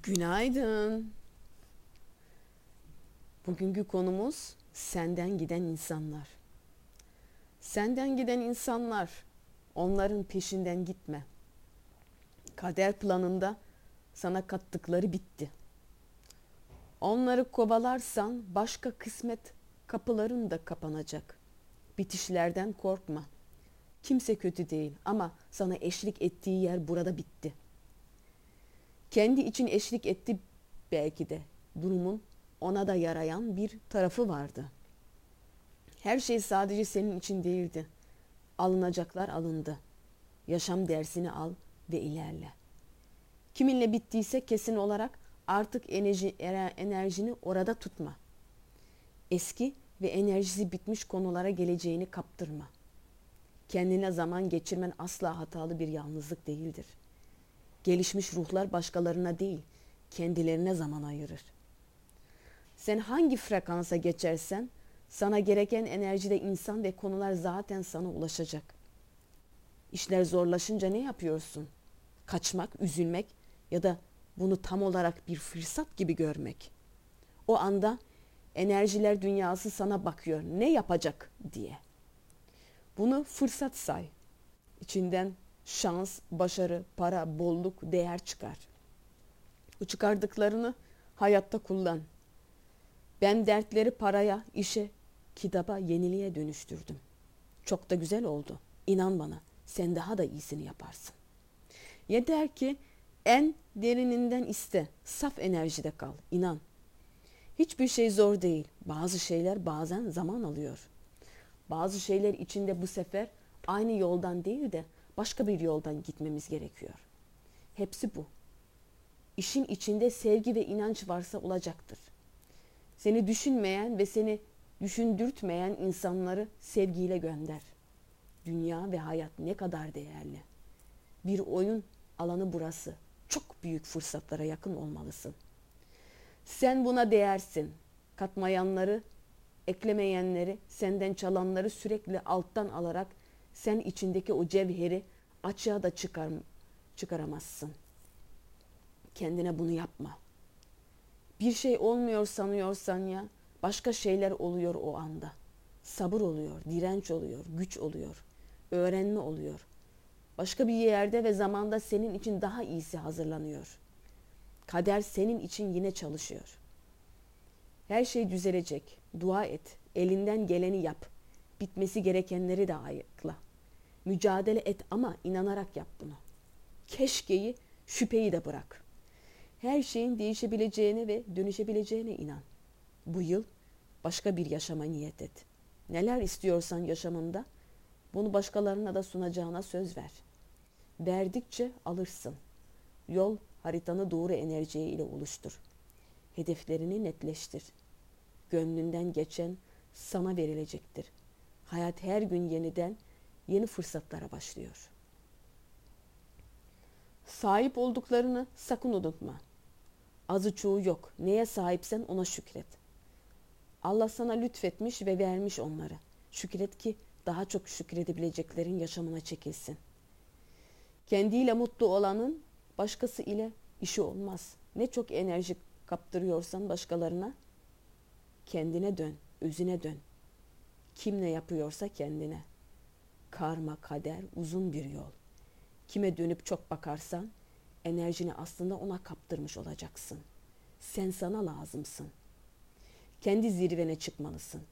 Günaydın. Bugünkü konumuz senden giden insanlar. Senden giden insanlar, onların peşinden gitme. Kader planında sana kattıkları bitti. Onları kovalarsan başka kısmet kapıların da kapanacak. Bitişlerden korkma. Kimse kötü değil ama sana eşlik ettiği yer burada bitti. Kendi için eşlik etti belki de. Durumun ona da yarayan bir tarafı vardı. Her şey sadece senin için değildi. Alınacaklar alındı. Yaşam dersini al ve ilerle. Kiminle bittiyse kesin olarak artık enerji, enerjini orada tutma. Eski ve enerjisi bitmiş konulara geleceğini kaptırma. Kendine zaman geçirmen asla hatalı bir yalnızlık değildir. Gelişmiş ruhlar başkalarına değil, kendilerine zaman ayırır. Sen hangi frekansa geçersen sana gereken enerjide insan ve konular zaten sana ulaşacak. İşler zorlaşınca ne yapıyorsun? Kaçmak, üzülmek ya da bunu tam olarak bir fırsat gibi görmek. O anda enerjiler dünyası sana bakıyor. Ne yapacak diye. Bunu fırsat say. İçinden şans, başarı, para, bolluk, değer çıkar. Bu çıkardıklarını hayatta kullan. Ben dertleri paraya, işe, kitaba, yeniliğe dönüştürdüm. Çok da güzel oldu. İnan bana, sen daha da iyisini yaparsın. Yeter ki en derininden iste. Saf enerjide kal. İnan. Hiçbir şey zor değil. Bazı şeyler bazen zaman alıyor. Bazı şeyler içinde bu sefer aynı yoldan değil de başka bir yoldan gitmemiz gerekiyor. Hepsi bu. İşin içinde sevgi ve inanç varsa olacaktır. Seni düşünmeyen ve seni düşündürtmeyen insanları sevgiyle gönder. Dünya ve hayat ne kadar değerli. Bir oyun alanı burası. Çok büyük fırsatlara yakın olmalısın. Sen buna değersin. Katmayanları, eklemeyenleri, senden çalanları sürekli alttan alarak sen içindeki o cevheri açığa da çıkar, çıkaramazsın. Kendine bunu yapma. Bir şey olmuyor sanıyorsan ya, başka şeyler oluyor o anda. Sabır oluyor, direnç oluyor, güç oluyor, öğrenme oluyor. Başka bir yerde ve zamanda senin için daha iyisi hazırlanıyor. Kader senin için yine çalışıyor. Her şey düzelecek. Dua et. Elinden geleni yap. Bitmesi gerekenleri de ayıkla. Mücadele et ama inanarak yap bunu. Keşkeyi, şüpheyi de bırak. Her şeyin değişebileceğine ve dönüşebileceğine inan. Bu yıl başka bir yaşama niyet et. Neler istiyorsan yaşamında bunu başkalarına da sunacağına söz ver. Verdikçe alırsın. Yol haritanı doğru enerjiye ile oluştur. Hedeflerini netleştir. Gönlünden geçen sana verilecektir. Hayat her gün yeniden yeni fırsatlara başlıyor. Sahip olduklarını sakın unutma. Azı çoğu yok. Neye sahipsen ona şükret. Allah sana lütfetmiş ve vermiş onları. Şükret ki daha çok şükredebileceklerin yaşamına çekilsin. Kendiyle mutlu olanın başkası ile işi olmaz. Ne çok enerji kaptırıyorsan başkalarına kendine dön, özüne dön. Kim ne yapıyorsa kendine. Karma, kader uzun bir yol. Kime dönüp çok bakarsan enerjini aslında ona kaptırmış olacaksın. Sen sana lazımsın. Kendi zirvene çıkmalısın.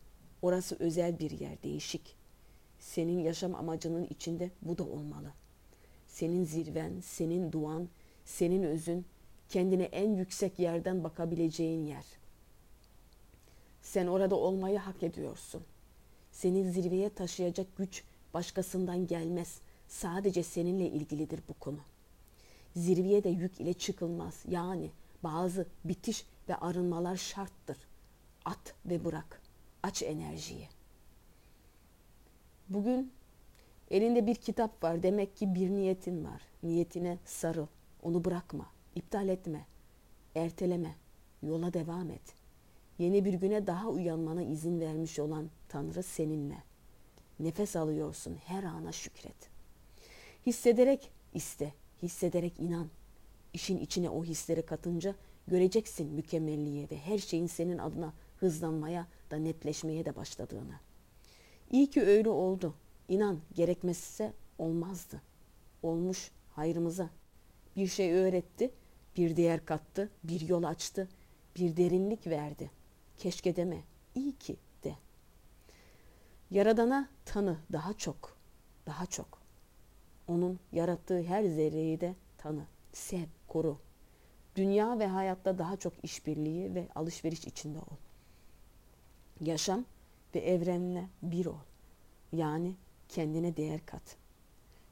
Orası özel bir yer, değişik. Senin yaşam amacının içinde bu da olmalı. Senin zirven, senin duan, senin özün, kendine en yüksek yerden bakabileceğin yer. Sen orada olmayı hak ediyorsun. Seni zirveye taşıyacak güç başkasından gelmez. Sadece seninle ilgilidir bu konu. Zirveye de yük ile çıkılmaz. Yani bazı bitiş ve arınmalar şarttır. At ve bırak. Aç enerjiyi. Bugün elinde bir kitap var. Demek ki bir niyetin var. Niyetine sarıl. Onu bırakma. iptal etme. Erteleme. Yola devam et. Yeni bir güne daha uyanmana izin vermiş olan Tanrı seninle. Nefes alıyorsun. Her ana şükret. Hissederek iste. Hissederek inan. İşin içine o hisleri katınca göreceksin mükemmelliğe ve her şeyin senin adına hızlanmaya da netleşmeye de başladığını. İyi ki öyle oldu. İnan gerekmezse olmazdı. Olmuş hayrımıza. Bir şey öğretti, bir değer kattı, bir yol açtı, bir derinlik verdi. Keşke deme, iyi ki. Yaradana tanı daha çok, daha çok. Onun yarattığı her zerreyi de tanı, sev, koru. Dünya ve hayatta daha çok işbirliği ve alışveriş içinde ol. Yaşam ve evrenle bir ol. Yani kendine değer kat.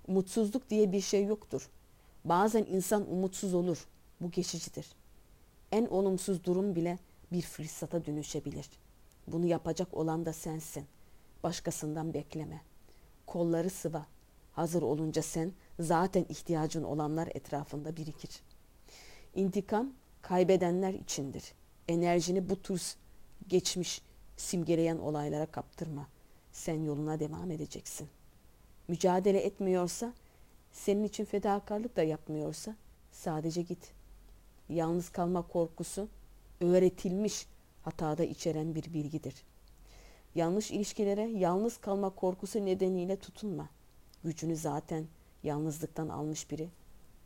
Umutsuzluk diye bir şey yoktur. Bazen insan umutsuz olur. Bu geçicidir. En olumsuz durum bile bir fırsata dönüşebilir. Bunu yapacak olan da sensin. Başkasından bekleme. Kolları sıva. Hazır olunca sen zaten ihtiyacın olanlar etrafında birikir. İntikam kaybedenler içindir. Enerjini bu tür geçmiş simgeleyen olaylara kaptırma. Sen yoluna devam edeceksin. Mücadele etmiyorsa, senin için fedakarlık da yapmıyorsa sadece git. Yalnız kalma korkusu öğretilmiş hatada içeren bir bilgidir. Yanlış ilişkilere yalnız kalma korkusu nedeniyle tutunma. Gücünü zaten yalnızlıktan almış biri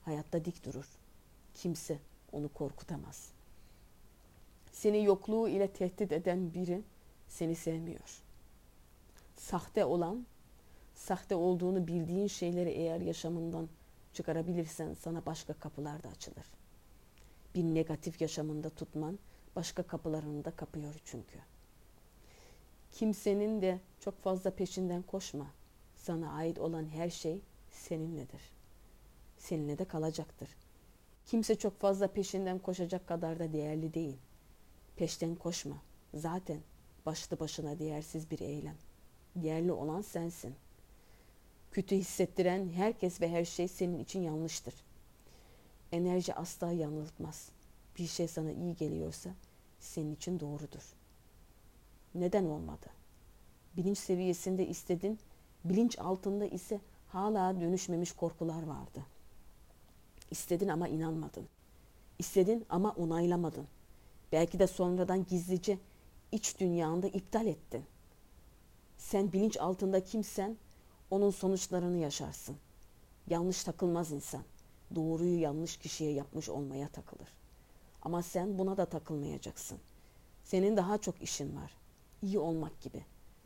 hayatta dik durur. Kimse onu korkutamaz. Seni yokluğu ile tehdit eden biri seni sevmiyor. Sahte olan, sahte olduğunu bildiğin şeyleri eğer yaşamından çıkarabilirsen sana başka kapılar da açılır. Bir negatif yaşamında tutman başka kapılarını da kapıyor çünkü. Kimsenin de çok fazla peşinden koşma. Sana ait olan her şey seninledir. Seninle de kalacaktır. Kimse çok fazla peşinden koşacak kadar da değerli değil. Peşten koşma. Zaten başlı başına değersiz bir eylem. Değerli olan sensin. Kötü hissettiren herkes ve her şey senin için yanlıştır. Enerji asla yanıltmaz. Bir şey sana iyi geliyorsa senin için doğrudur. Neden olmadı? Bilinç seviyesinde istedin, bilinç altında ise hala dönüşmemiş korkular vardı. İstedin ama inanmadın. İstedin ama onaylamadın. Belki de sonradan gizlice iç dünyanda iptal ettin. Sen bilinç altında kimsen onun sonuçlarını yaşarsın. Yanlış takılmaz insan. Doğruyu yanlış kişiye yapmış olmaya takılır. Ama sen buna da takılmayacaksın. Senin daha çok işin var. İyi olmak gibi,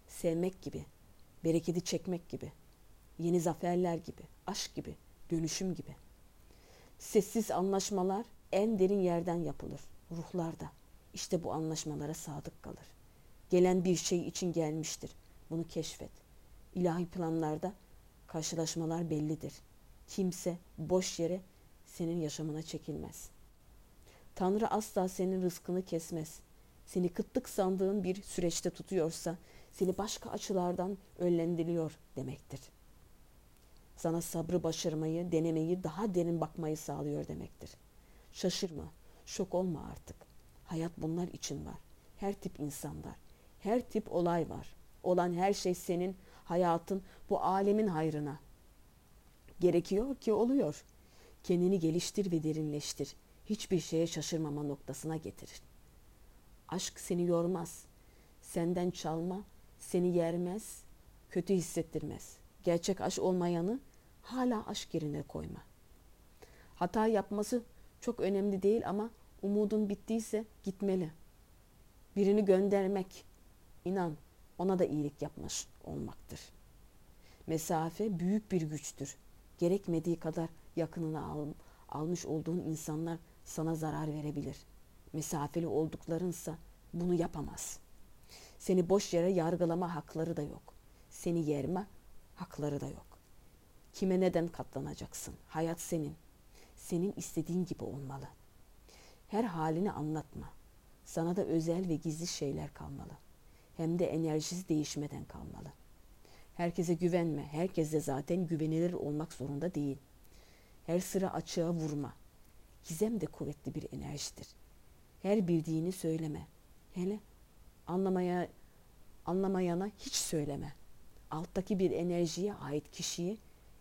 sevmek gibi, bereketi çekmek gibi, yeni zaferler gibi, aşk gibi, dönüşüm gibi. Sessiz anlaşmalar en derin yerden yapılır, ruhlarda. İşte bu anlaşmalara sadık kalır. Gelen bir şey için gelmiştir. Bunu keşfet. İlahi planlarda karşılaşmalar bellidir. Kimse boş yere senin yaşamına çekilmez. Tanrı asla senin rızkını kesmez. Seni kıtlık sandığın bir süreçte tutuyorsa seni başka açılardan önlendiriyor demektir. Sana sabrı başarmayı, denemeyi, daha derin bakmayı sağlıyor demektir. Şaşırma, şok olma artık. Hayat bunlar için var. Her tip insanlar, her tip olay var. Olan her şey senin hayatın, bu alemin hayrına. Gerekiyor ki oluyor. Kendini geliştir ve derinleştir. Hiçbir şeye şaşırmama noktasına getirir. Aşk seni yormaz. Senden çalma, seni yermez, kötü hissettirmez. Gerçek aşk olmayanı hala aşk yerine koyma. Hata yapması çok önemli değil ama umudun bittiyse gitmeli. Birini göndermek, inan ona da iyilik yapmış olmaktır. Mesafe büyük bir güçtür. Gerekmediği kadar yakınına al, almış olduğun insanlar sana zarar verebilir. Mesafeli olduklarınsa bunu yapamaz. Seni boş yere yargılama hakları da yok. Seni yerme hakları da yok. Kime neden katlanacaksın? Hayat senin. Senin istediğin gibi olmalı. Her halini anlatma. Sana da özel ve gizli şeyler kalmalı. Hem de enerjisi değişmeden kalmalı. Herkese güvenme. Herkes de zaten güvenilir olmak zorunda değil. Her sıra açığa vurma. Gizem de kuvvetli bir enerjidir. Her bildiğini söyleme. Hele anlamaya anlamayana hiç söyleme. Alttaki bir enerjiye ait kişiyi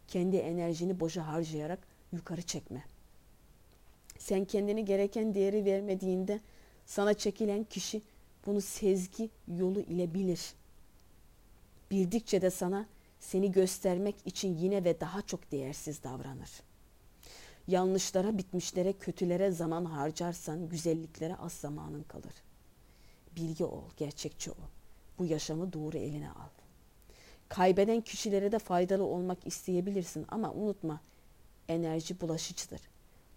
kendi enerjini boşa harcayarak yukarı çekme. Sen kendini gereken değeri vermediğinde sana çekilen kişi bunu sezgi yolu ile bilir. Bildikçe de sana seni göstermek için yine ve daha çok değersiz davranır. Yanlışlara, bitmişlere, kötülere zaman harcarsan güzelliklere az zamanın kalır. Bilgi ol, gerçekçi ol. Bu yaşamı doğru eline al. Kaybeden kişilere de faydalı olmak isteyebilirsin ama unutma enerji bulaşıcıdır.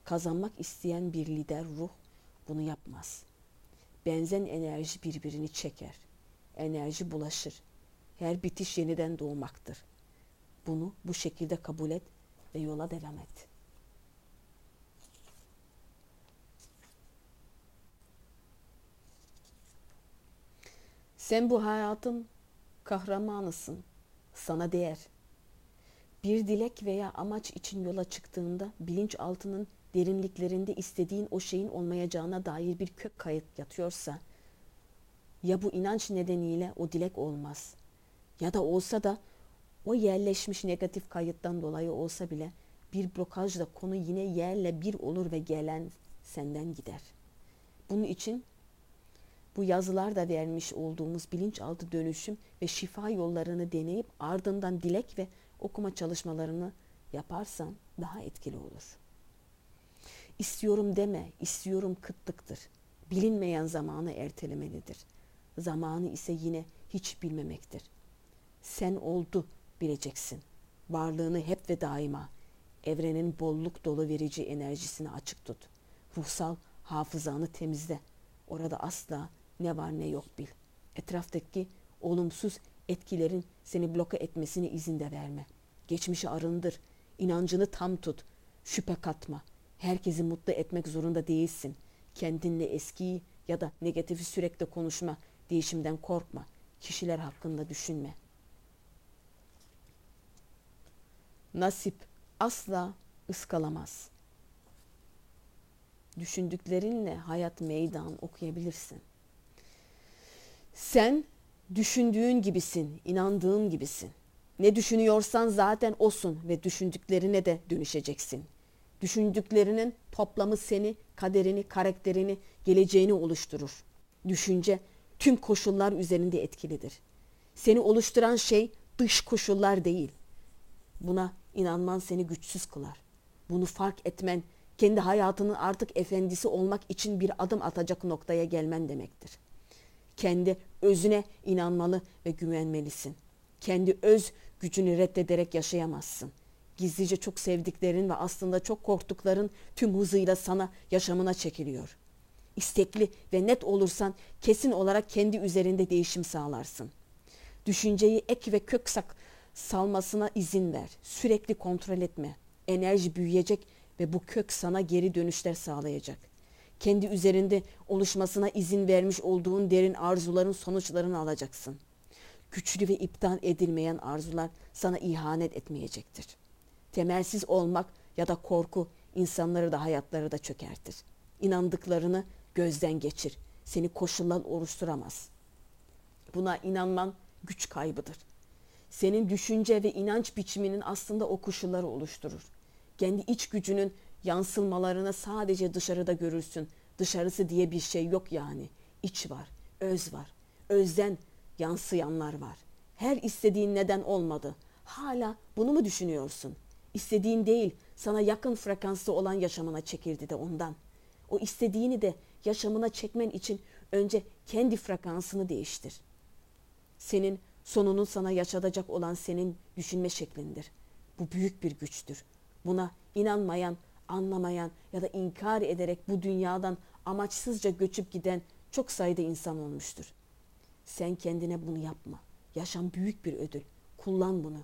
Kazanmak isteyen bir lider ruh bunu yapmaz. Benzen enerji birbirini çeker. Enerji bulaşır. Her bitiş yeniden doğmaktır. Bunu bu şekilde kabul et ve yola devam et. Sen bu hayatın kahramanısın. Sana değer. Bir dilek veya amaç için yola çıktığında bilinçaltının derinliklerinde istediğin o şeyin olmayacağına dair bir kök kayıt yatıyorsa ya bu inanç nedeniyle o dilek olmaz ya da olsa da o yerleşmiş negatif kayıttan dolayı olsa bile bir blokajla konu yine yerle bir olur ve gelen senden gider. Bunun için bu yazılarda vermiş olduğumuz bilinçaltı dönüşüm ve şifa yollarını deneyip ardından dilek ve okuma çalışmalarını yaparsan daha etkili olur. İstiyorum deme, istiyorum kıtlıktır. Bilinmeyen zamanı ertelemelidir. Zamanı ise yine hiç bilmemektir. Sen oldu bileceksin. Varlığını hep ve daima evrenin bolluk dolu verici enerjisini açık tut. Ruhsal hafızanı temizle. Orada asla ne var ne yok bil. Etraftaki olumsuz etkilerin seni bloka etmesine izin de verme. Geçmişi arındır. İnancını tam tut. Şüphe katma. Herkesi mutlu etmek zorunda değilsin. Kendinle eskiyi ya da negatifi sürekli konuşma. Değişimden korkma. Kişiler hakkında düşünme. Nasip asla ıskalamaz. Düşündüklerinle hayat meydan okuyabilirsin. Sen düşündüğün gibisin, inandığın gibisin. Ne düşünüyorsan zaten olsun ve düşündüklerine de dönüşeceksin. Düşündüklerinin toplamı seni, kaderini, karakterini, geleceğini oluşturur. Düşünce tüm koşullar üzerinde etkilidir. Seni oluşturan şey dış koşullar değil. Buna inanman seni güçsüz kılar. Bunu fark etmen, kendi hayatının artık efendisi olmak için bir adım atacak noktaya gelmen demektir.'' kendi özüne inanmalı ve güvenmelisin. Kendi öz gücünü reddederek yaşayamazsın. Gizlice çok sevdiklerin ve aslında çok korktukların tüm hızıyla sana yaşamına çekiliyor. İstekli ve net olursan kesin olarak kendi üzerinde değişim sağlarsın. Düşünceyi ek ve kök sak salmasına izin ver. Sürekli kontrol etme. Enerji büyüyecek ve bu kök sana geri dönüşler sağlayacak kendi üzerinde oluşmasına izin vermiş olduğun derin arzuların sonuçlarını alacaksın. Güçlü ve iptal edilmeyen arzular sana ihanet etmeyecektir. Temelsiz olmak ya da korku insanları da hayatları da çökertir. İnandıklarını gözden geçir. Seni koşullar oluşturamaz. Buna inanman güç kaybıdır. Senin düşünce ve inanç biçiminin aslında o koşulları oluşturur. Kendi iç gücünün yansılmalarını sadece dışarıda görürsün. Dışarısı diye bir şey yok yani. İç var, öz var. Özden yansıyanlar var. Her istediğin neden olmadı. Hala bunu mu düşünüyorsun? İstediğin değil, sana yakın frekanslı olan yaşamına çekildi de ondan. O istediğini de yaşamına çekmen için önce kendi frekansını değiştir. Senin sonunun sana yaşatacak olan senin düşünme şeklindir. Bu büyük bir güçtür. Buna inanmayan anlamayan ya da inkar ederek bu dünyadan amaçsızca göçüp giden çok sayıda insan olmuştur. Sen kendine bunu yapma. Yaşam büyük bir ödül. Kullan bunu.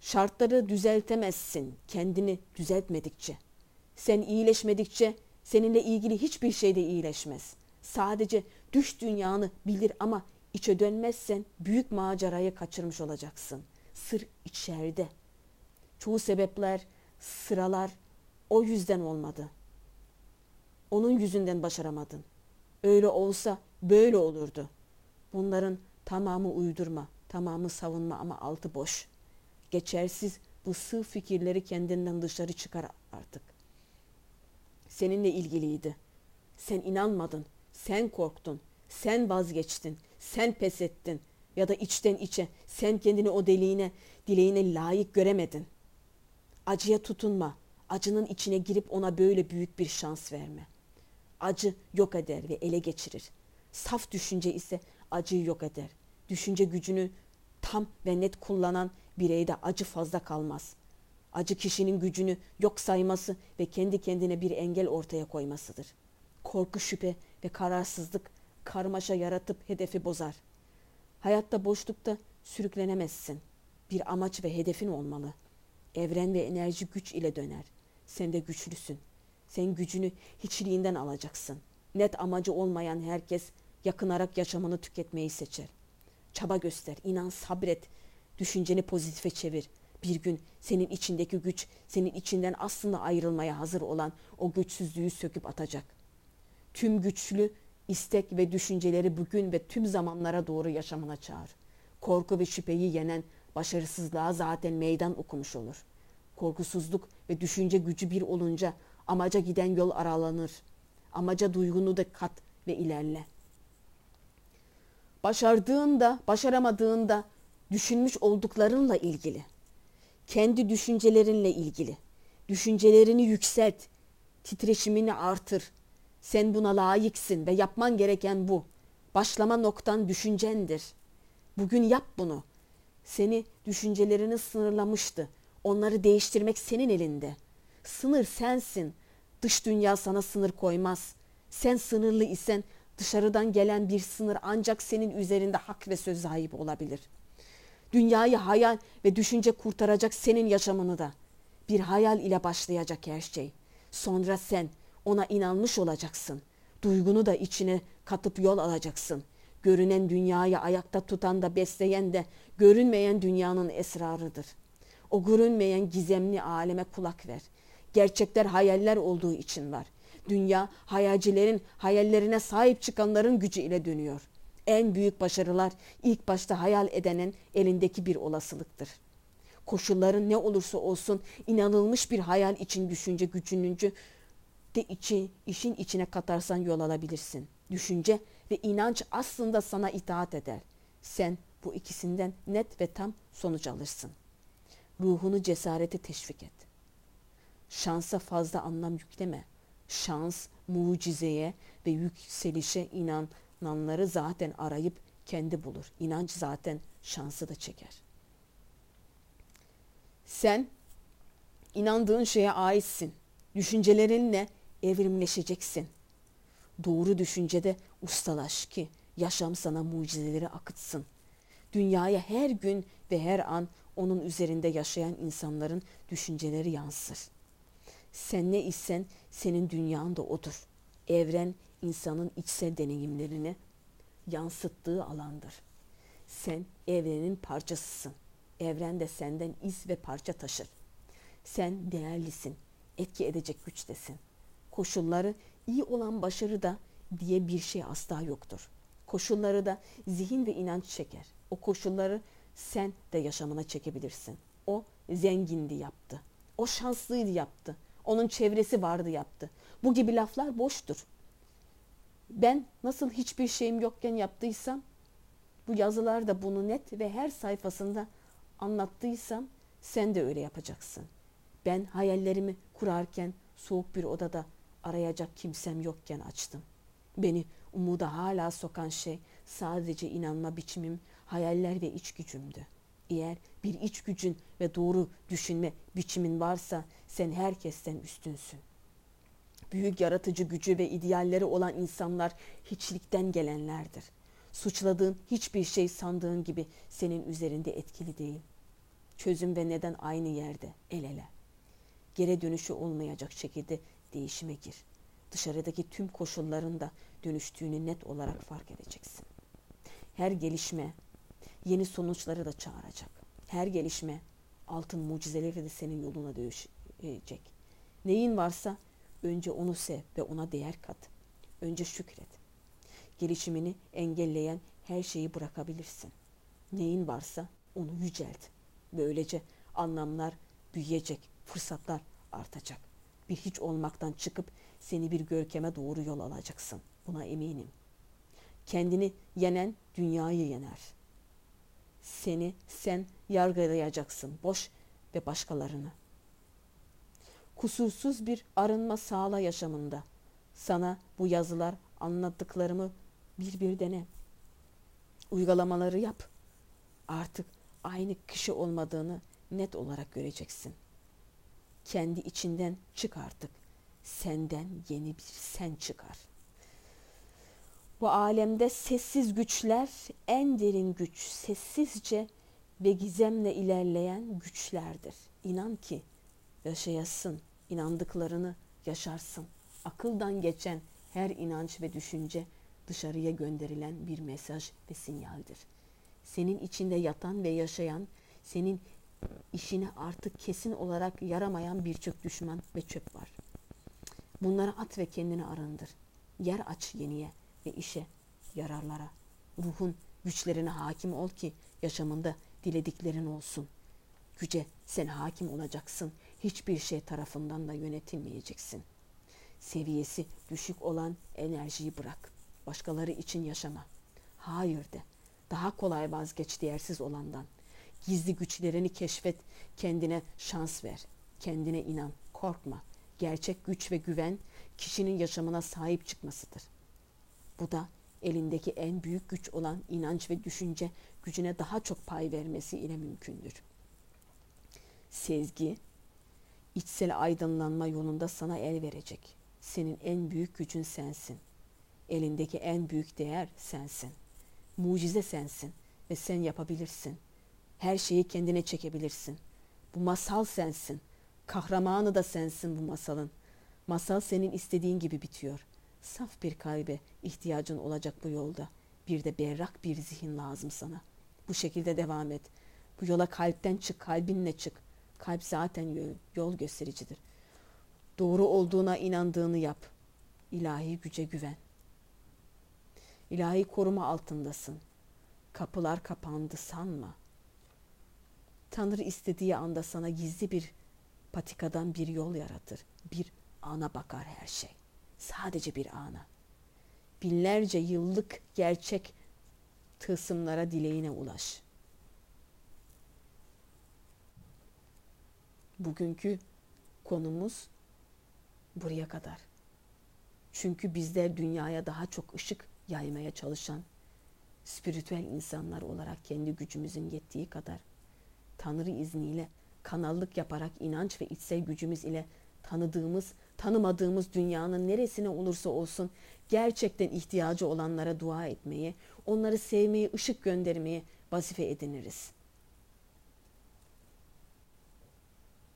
Şartları düzeltemezsin kendini düzeltmedikçe. Sen iyileşmedikçe seninle ilgili hiçbir şey de iyileşmez. Sadece düş dünyanı bilir ama içe dönmezsen büyük macerayı kaçırmış olacaksın. Sır içeride. Çoğu sebepler sıralar o yüzden olmadı. Onun yüzünden başaramadın. Öyle olsa böyle olurdu. Bunların tamamı uydurma, tamamı savunma ama altı boş. Geçersiz bu sığ fikirleri kendinden dışarı çıkar artık. seninle ilgiliydi. Sen inanmadın, sen korktun, sen vazgeçtin, sen pes ettin ya da içten içe sen kendini o deliğine, dileğine layık göremedin. Acıya tutunma, acının içine girip ona böyle büyük bir şans verme. Acı yok eder ve ele geçirir. Saf düşünce ise acıyı yok eder. Düşünce gücünü tam ve net kullanan bireyde acı fazla kalmaz. Acı kişinin gücünü yok sayması ve kendi kendine bir engel ortaya koymasıdır. Korku, şüphe ve kararsızlık karmaşa yaratıp hedefi bozar. Hayatta boşlukta sürüklenemezsin. Bir amaç ve hedefin olmalı. Evren ve enerji güç ile döner. Sen de güçlüsün. Sen gücünü hiçliğinden alacaksın. Net amacı olmayan herkes yakınarak yaşamını tüketmeyi seçer. Çaba göster, inan, sabret. Düşünceni pozitife çevir. Bir gün senin içindeki güç, senin içinden aslında ayrılmaya hazır olan o güçsüzlüğü söküp atacak. Tüm güçlü istek ve düşünceleri bugün ve tüm zamanlara doğru yaşamına çağır. Korku ve şüpheyi yenen başarısızlığa zaten meydan okumuş olur. Korkusuzluk ve düşünce gücü bir olunca amaca giden yol aralanır. Amaca duygunu da kat ve ilerle. Başardığında, başaramadığında düşünmüş olduklarınla ilgili. Kendi düşüncelerinle ilgili. Düşüncelerini yükselt, titreşimini artır. Sen buna layıksın ve yapman gereken bu. Başlama noktan düşüncendir. Bugün yap bunu. Seni düşüncelerini sınırlamıştı. Onları değiştirmek senin elinde. Sınır sensin. Dış dünya sana sınır koymaz. Sen sınırlı isen dışarıdan gelen bir sınır ancak senin üzerinde hak ve söz sahibi olabilir. Dünyayı hayal ve düşünce kurtaracak senin yaşamını da. Bir hayal ile başlayacak her şey. Sonra sen ona inanmış olacaksın. Duygunu da içine katıp yol alacaksın. Görünen dünyayı ayakta tutan da besleyen de görünmeyen dünyanın esrarıdır. O görünmeyen gizemli aleme kulak ver. Gerçekler hayaller olduğu için var. Dünya hayalcilerin hayallerine sahip çıkanların gücü ile dönüyor. En büyük başarılar ilk başta hayal edenin elindeki bir olasılıktır. Koşulların ne olursa olsun inanılmış bir hayal için düşünce gücününcü de içi, işin içine katarsan yol alabilirsin. Düşünce ve inanç aslında sana itaat eder. Sen bu ikisinden net ve tam sonuç alırsın. Ruhunu cesarete teşvik et. Şansa fazla anlam yükleme. Şans, mucizeye ve yükselişe inananları zaten arayıp kendi bulur. İnanç zaten şansı da çeker. Sen inandığın şeye aitsin. Düşüncelerinle evrimleşeceksin. Doğru düşüncede ustalaş ki yaşam sana mucizeleri akıtsın. Dünyaya her gün ve her an onun üzerinde yaşayan insanların düşünceleri yansır. Sen ne isen senin dünyan da odur. Evren insanın içsel deneyimlerini yansıttığı alandır. Sen evrenin parçasısın. Evren de senden iz ve parça taşır. Sen değerlisin. Etki edecek güçtesin. Koşulları iyi olan başarı da diye bir şey asla yoktur. Koşulları da zihin ve inanç çeker. O koşulları sen de yaşamına çekebilirsin. O zengindi yaptı. O şanslıydı yaptı. Onun çevresi vardı yaptı. Bu gibi laflar boştur. Ben nasıl hiçbir şeyim yokken yaptıysam bu yazılarda bunu net ve her sayfasında anlattıysam sen de öyle yapacaksın. Ben hayallerimi kurarken soğuk bir odada arayacak kimsem yokken açtım. Beni umuda hala sokan şey sadece inanma biçimim, hayaller ve iç gücümdü. Eğer bir iç gücün ve doğru düşünme biçimin varsa sen herkesten üstünsün. Büyük yaratıcı gücü ve idealleri olan insanlar hiçlikten gelenlerdir. Suçladığın hiçbir şey sandığın gibi senin üzerinde etkili değil. Çözüm ve neden aynı yerde, el ele. Geri dönüşü olmayacak şekilde değişime gir. Dışarıdaki tüm koşulların da dönüştüğünü net olarak fark edeceksin. Her gelişme yeni sonuçları da çağıracak. Her gelişme altın mucizeleri de senin yoluna dönüşecek. Neyin varsa önce onu sev ve ona değer kat. Önce şükret. Gelişimini engelleyen her şeyi bırakabilirsin. Neyin varsa onu yücelt. Böylece anlamlar büyüyecek, fırsatlar artacak. Bir hiç olmaktan çıkıp seni bir görkeme doğru yol alacaksın. Buna eminim. Kendini yenen dünyayı yener. Seni sen yargılayacaksın. Boş ve başkalarını. Kusursuz bir arınma sağla yaşamında. Sana bu yazılar anlattıklarımı bir bir dene. Uygulamaları yap. Artık aynı kişi olmadığını net olarak göreceksin. Kendi içinden çık artık. Senden yeni bir sen çıkar. Bu alemde sessiz güçler en derin güç, sessizce ve gizemle ilerleyen güçlerdir. İnan ki yaşayasın, inandıklarını yaşarsın. Akıldan geçen her inanç ve düşünce dışarıya gönderilen bir mesaj ve sinyaldir. Senin içinde yatan ve yaşayan, senin işine artık kesin olarak yaramayan birçok düşman ve çöp var. Bunları at ve kendini arındır. Yer aç yeniye ve işe, yararlara. Ruhun güçlerine hakim ol ki yaşamında dilediklerin olsun. Güce sen hakim olacaksın. Hiçbir şey tarafından da yönetilmeyeceksin. Seviyesi düşük olan enerjiyi bırak. Başkaları için yaşama. Hayır de. Daha kolay vazgeç değersiz olandan. Gizli güçlerini keşfet, kendine şans ver. Kendine inan, korkma. Gerçek güç ve güven kişinin yaşamına sahip çıkmasıdır. Bu da elindeki en büyük güç olan inanç ve düşünce gücüne daha çok pay vermesi ile mümkündür. Sezgi, içsel aydınlanma yolunda sana el verecek. Senin en büyük gücün sensin. Elindeki en büyük değer sensin. Mucize sensin ve sen yapabilirsin. Her şeyi kendine çekebilirsin. Bu masal sensin. Kahramanı da sensin bu masalın. Masal senin istediğin gibi bitiyor. Saf bir kalbe ihtiyacın olacak bu yolda. Bir de berrak bir zihin lazım sana. Bu şekilde devam et. Bu yola kalpten çık, kalbinle çık. Kalp zaten yol göstericidir. Doğru olduğuna inandığını yap. İlahi güce güven. İlahi koruma altındasın. Kapılar kapandı sanma. Tanrı istediği anda sana gizli bir patikadan bir yol yaratır. Bir ana bakar her şey. Sadece bir ana. Binlerce yıllık gerçek tılsımlara dileğine ulaş. Bugünkü konumuz buraya kadar. Çünkü bizler dünyaya daha çok ışık yaymaya çalışan spiritüel insanlar olarak kendi gücümüzün yettiği kadar Tanrı izniyle kanallık yaparak inanç ve içsel gücümüz ile tanıdığımız, tanımadığımız dünyanın neresine olursa olsun gerçekten ihtiyacı olanlara dua etmeyi, onları sevmeyi, ışık göndermeyi vazife ediniriz.''